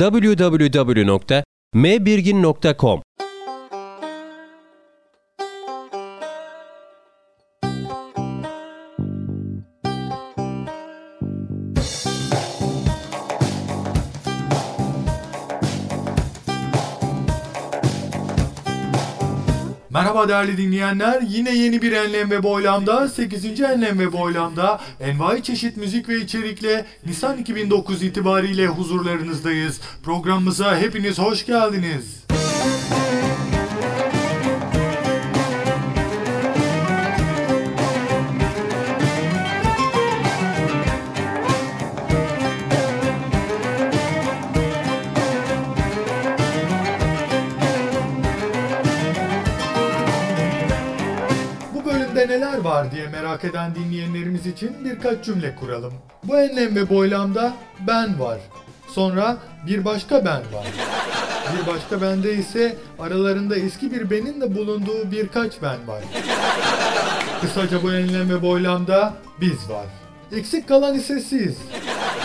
www.mbirgin.com Merhaba değerli dinleyenler. Yine yeni bir Enlem ve Boylam'da 8. Enlem ve Boylam'da envai çeşit müzik ve içerikle Nisan 2009 itibariyle huzurlarınızdayız. Programımıza hepiniz hoş geldiniz. Var diye merak eden dinleyenlerimiz için birkaç cümle kuralım. Bu enlem ve boylamda ben var. Sonra bir başka ben var. Bir başka bende ise aralarında eski bir benin de bulunduğu birkaç ben var. Kısaca bu enlem ve boylamda biz var. Eksik kalan ise siz.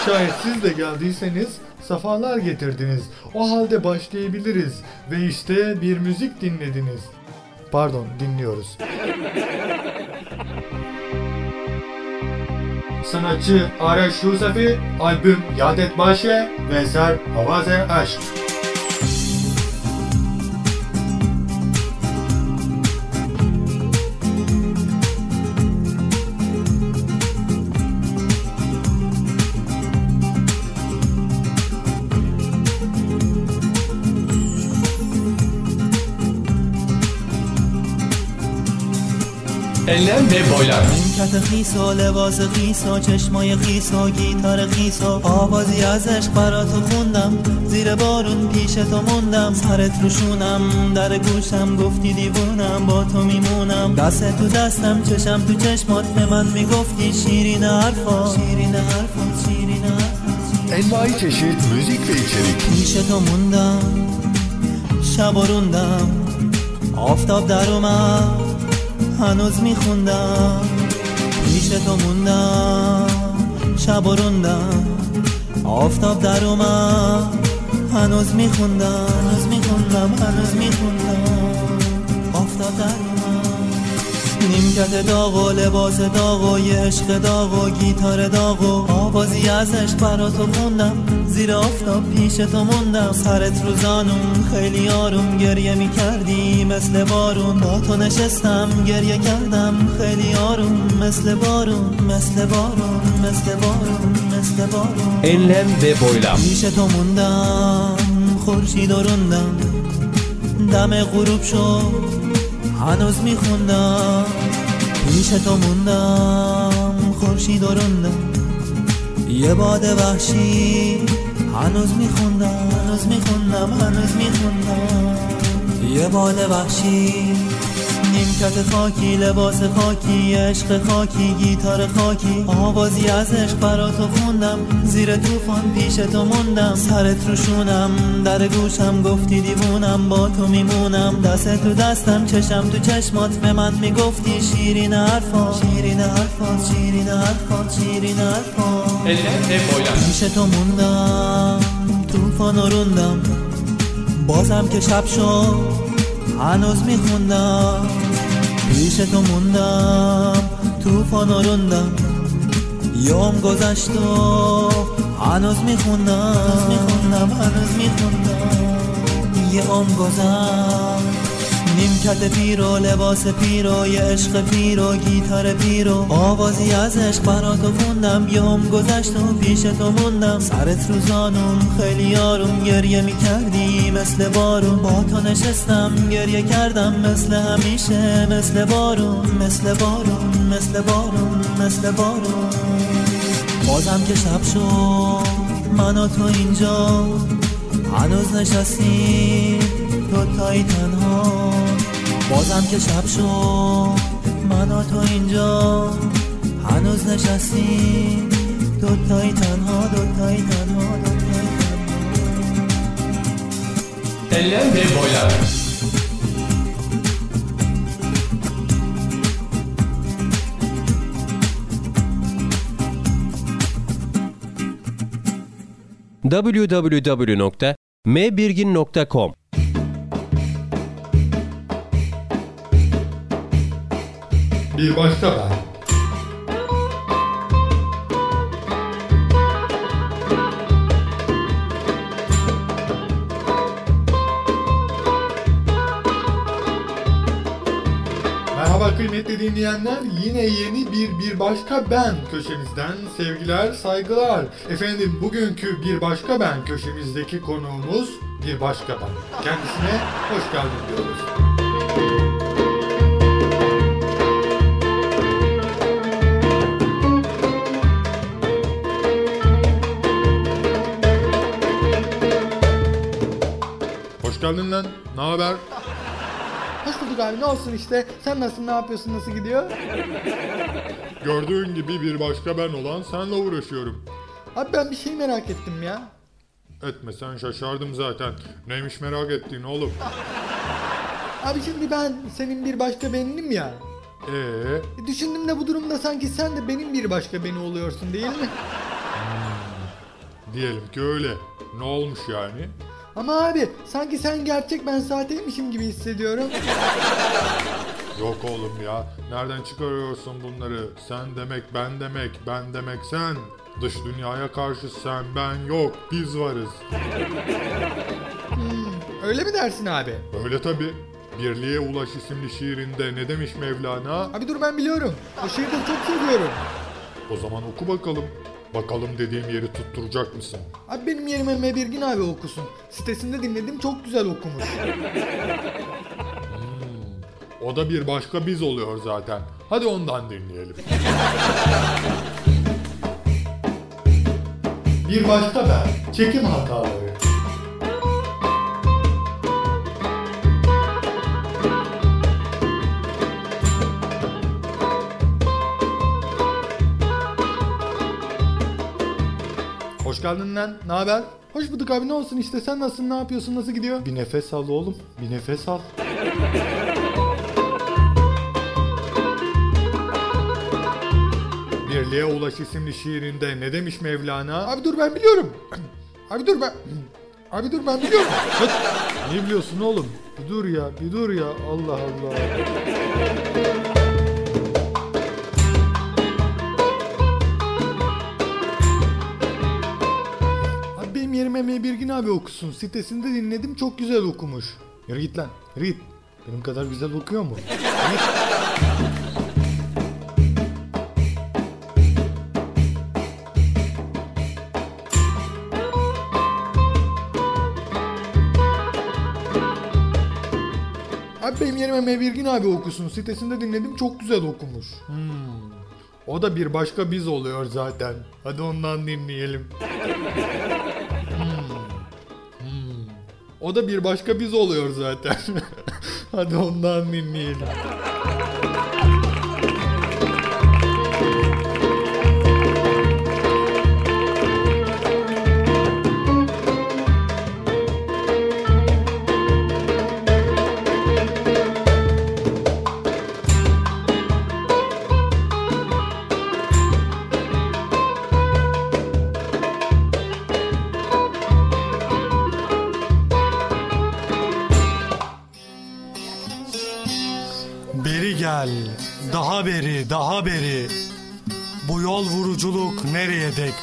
Şayet siz de geldiyseniz safalar getirdiniz. O halde başlayabiliriz. Ve işte bir müzik dinlediniz. Pardon dinliyoruz. Sanatçı Araş Yusefi, albüm Yadet Başe ve eser Havaze Aşk. Enlem ve boylam. نیمکت خیسا لباس خیسا چشمای خیسا گیتار خیسا آوازی از عشق براتو خوندم. زیر بارون پیش تو موندم. سرت روشونم در گوشم گفتی دیوونم با تو میمونم. دست تو دستم چشم تو چشمات به من می‌گفتی شیرین حرفا. شیرین حرفا شیرین حرفا çeşit müzik ve içerik. پیش تو موندم شب روندم. آفتاب در اومد. هنوز میخوندم. پیش تو موندم شب و روندم. آفتاب در اومد هنوز میخوندم. هنوز میخوندم هنوز میخوندم. آفتاب در نیمکت داغ و لباس داغ و یه عشق داغ و گیتار داغ و آوازی از عشق براتو خوندم زیر آفتاب پیش تو موندم. سرت رو زانون خیلی آروم گریه می‌کردی مثل بارون. با تو نشستم گریه کردم خیلی آروم مثل بارون مثل بارون مثل بارون مثل بارون. Enlem ve boylam. پیش تو موندم خورشید و روندم. دم غروب شد. هنوز میخوندم پیش تو موندم خورشید روندم یه باد وحشی هنوز میخوندم هنوز میخوندم هنوز میخوندم. یه باد وحشی نیمکت خاکی لباس خاکی عشق خاکی گیتار خاکی. آوازی از عشق براتو خوندم زیر طوفان پیش تو موندم. سرت روشونم در گوشم گفتی دیوونم با تو میمونم. دست تو دستم چشم تو چشمات به من می‌گفتی شیرین حرفا. شیرین حرفا شیرین حرفا شیرین حرفا. پیش تو موندم طوفان روندم. بازم که شب شد هنوز میخوندم. پیش تو موندم طوفان و روندم یوم گذشت و هنوز میخوندم. هنوز میخوندم هنوز میخوندم. یه عمر گذشت. نیمکت پیرو لباس پیرو یه عشق پیرو گیتار پیرو آوازی از عشق براتو خوندم یه هم گذشت و پیش تو موندم سرت رو زانوم خیلی آروم گریه می‌کردی مثل بارون. با تو نشستم گریه کردم مثل همیشه مثل بارون مثل بارون مثل بارون مثل بارون. بازم که شب شد من و تو اینجا هنوز نشستیم. دوتایی تنها بازم که شب شد من و تو اینجا هنوز نشستیم دوتایی تنها دوتایی تنها دوتایی تنها Enlem ve boylam. www.mbirgin.com Bir başka ben. Merhaba kıymetli dinleyenler. Yine yeni bir Bir Başka Ben köşemizden sevgiler, saygılar. Efendim bugünkü Bir Başka Ben köşemizdeki konuğumuz Bir Başka Ben. Kendisine hoş geldin diyoruz. Geldin lan. Ne haber? Hoş bulduk abi ne olsun işte. Sen nasılsın ne yapıyorsun nasıl gidiyor? Gördüğün gibi bir başka ben olan senle uğraşıyorum. Abi ben bir şey merak ettim ya. Etme sen şaşardım zaten. Neymiş merak ettiğin oğlum. Abi şimdi ben senin bir başka beninim ya. Ee, E, düşündüm de bu durumda sanki sen de benim bir başka beni oluyorsun değil mi? diyelim ki öyle. Ne olmuş yani? Ama abi sanki sen gerçek ben sahteymişim gibi hissediyorum. Yok oğlum ya. Nereden çıkarıyorsun bunları? Sen demek ben demek, ben demek sen. Dış dünyaya karşı sen ben yok. Biz varız. Öyle mi dersin abi? Öyle tabi. Birliğe Ulaş isimli şiirinde ne demiş Mevlana? Abi dur ben biliyorum. O şiiri de çok seviyorum. O zaman oku bakalım. Bakalım dediğim yeri tutturacak mısın? Abi benim yerime Mebirgin abi okusun. Sitesinde dinledim çok güzel okumuş. O da bir başka biz oluyor zaten. Hadi ondan dinleyelim. Bir başka ben. Çekim hataları. Hoş geldin lan. Ne haber? Hoş bulduk abi ne olsun işte sen nasılsın ne yapıyorsun nasıl gidiyor? Bir nefes al oğlum. Bir nefes al. Birliğe Ulaş isimli şiirinde ne demiş Mevlana? Abi dur ben biliyorum. Abi dur ben... Abi dur ben biliyorum. Ne biliyorsun oğlum? Bir dur ya, bir dur ya. Allah Allah. Mebirgin abi okusun. Sitesinde dinledim çok güzel okumuş. Yürü git lan, yürü git. Benim kadar güzel okuyor mu? Abi benim yerime Mebirgin abi okusun. Sitesinde dinledim çok güzel okumuş. O da bir başka biz oluyor zaten. Hadi ondan dinleyelim. O da bir başka biz oluyor zaten. Hadi ondan dinleyelim.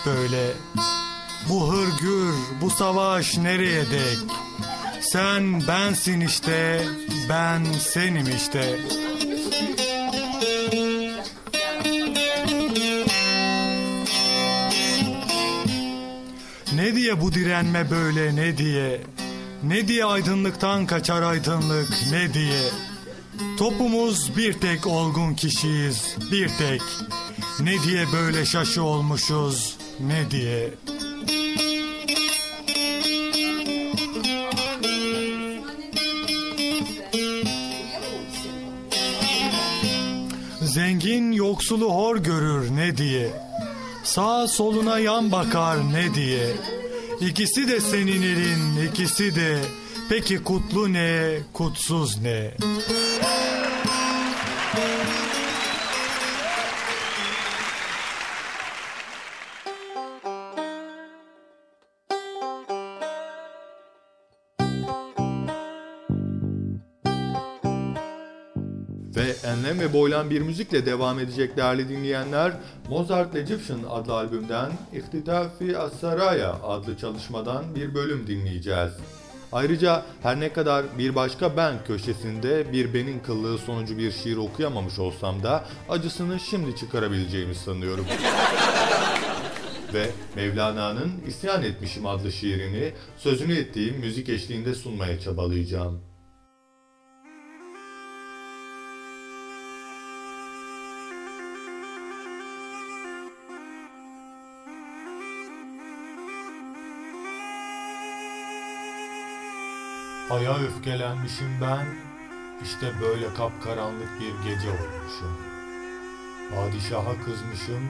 Böyle? Bu hırgür, bu savaş nereye dek? Sen bensin işte, ben senim işte. Ne diye bu direnme böyle ne diye? Ne diye aydınlıktan kaçar aydınlık ne diye? Topumuz bir tek olgun kişiyiz, bir tek. Ne diye böyle şaşı olmuşuz, ne diye. Zengin yoksulu hor görür ne diye. Sağ soluna yan bakar ne diye. İkisi de senin elin, ikisi de. Peki kutlu ne, kutsuz ne? Ve enlem ve boylan bir müzikle devam edecek değerli dinleyenler, Mozart Egyptian adlı albümden İhtitafi As-Saraya adlı çalışmadan bir bölüm dinleyeceğiz. Ayrıca her ne kadar bir başka ben köşesinde bir benin kıllığı sonucu bir şiir okuyamamış olsam da acısını şimdi çıkarabileceğimi sanıyorum. Ve Mevlana'nın İsyan Etmişim adlı şiirini sözünü ettiğim müzik eşliğinde sunmaya çabalayacağım. Aya öfkelenmişim ben, işte böyle kapkaranlık bir gece olmuşum. Padişaha kızmışım,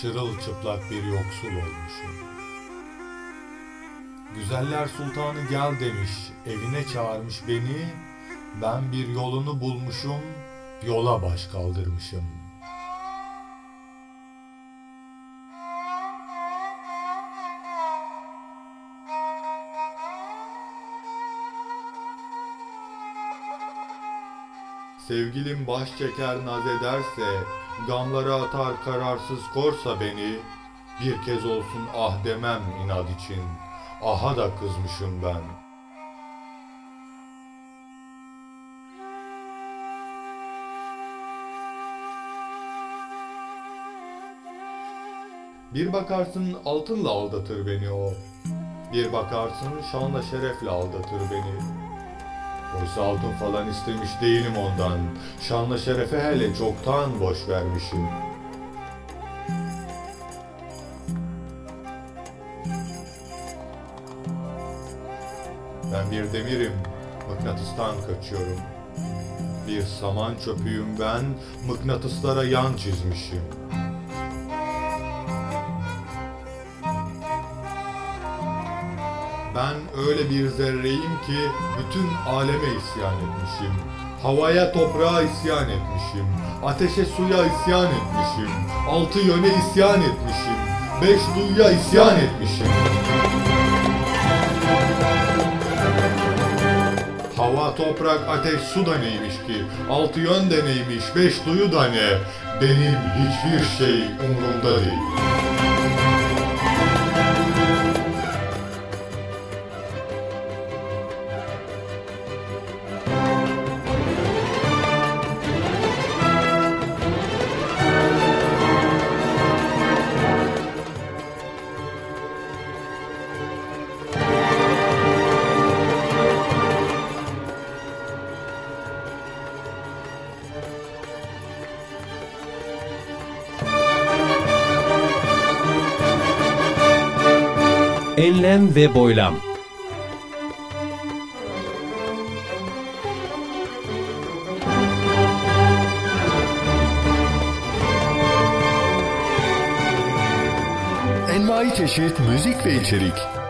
çırılçıplak bir yoksul olmuşum. Güzeller sultanı gel demiş, evine çağırmış beni, ben bir yolunu bulmuşum, yola baş kaldırmışım. Sevgilim baş çeker naz ederse, gamlara atar kararsız korsa beni, bir kez olsun ah demem inat için, aha da kızmışım ben. Bir bakarsın altınla aldatır beni o, bir bakarsın şanla şerefle aldatır beni. Oysa altın falan istemiş değilim ondan. Şanlı şerefe hele çoktan boş vermişim. Ben bir demirim, mıknatıstan kaçıyorum. Bir saman çöpüyüm ben, mıknatıslara yan çizmişim. Ben öyle bir zerreyim ki bütün aleme isyan etmişim. Havaya toprağa isyan etmişim. Ateşe suya isyan etmişim. Altı yöne isyan etmişim. Beş duyuya isyan etmişim. Hava, toprak, ateş, su da neymiş ki? Altı yön de neymiş? Beş duyu da ne? Benim hiçbir şey umurumda değil. Enlem ve boylam. Envai çeşit müzik ve içerik.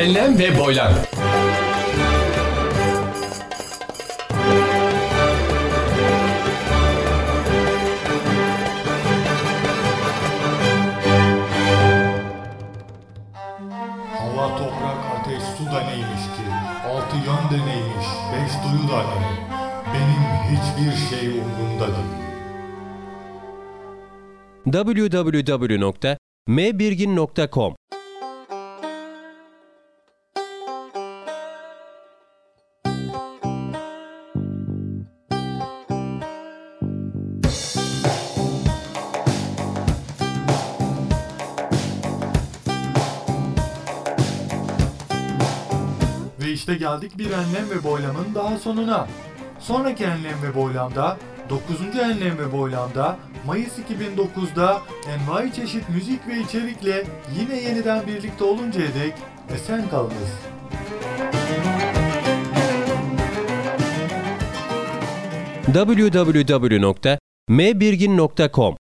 Enlem ve boylam. Hava, toprak, ateş, su da neymiş ki? Altı yön de neymiş? Beş duyu da ne? Benim hiçbir şey umurumda değil. www.mbirgin.com İşte geldik bir enlem ve boylamın daha sonuna. Sonraki enlem ve boylamda 9. enlem ve boylamda Mayıs 2009'da envai çeşit müzik ve içerikle yine yeniden birlikte oluncaya dek esen kalınız. www.mbirgin.com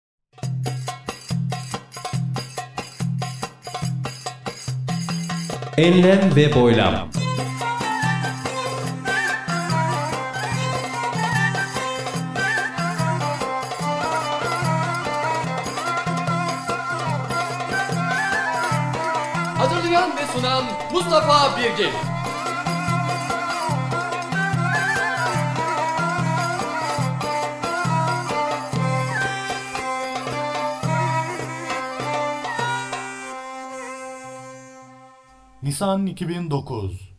Enlem ve Boylam Hazırlayan ve sunan Mustafa Birgin. Nisan 2009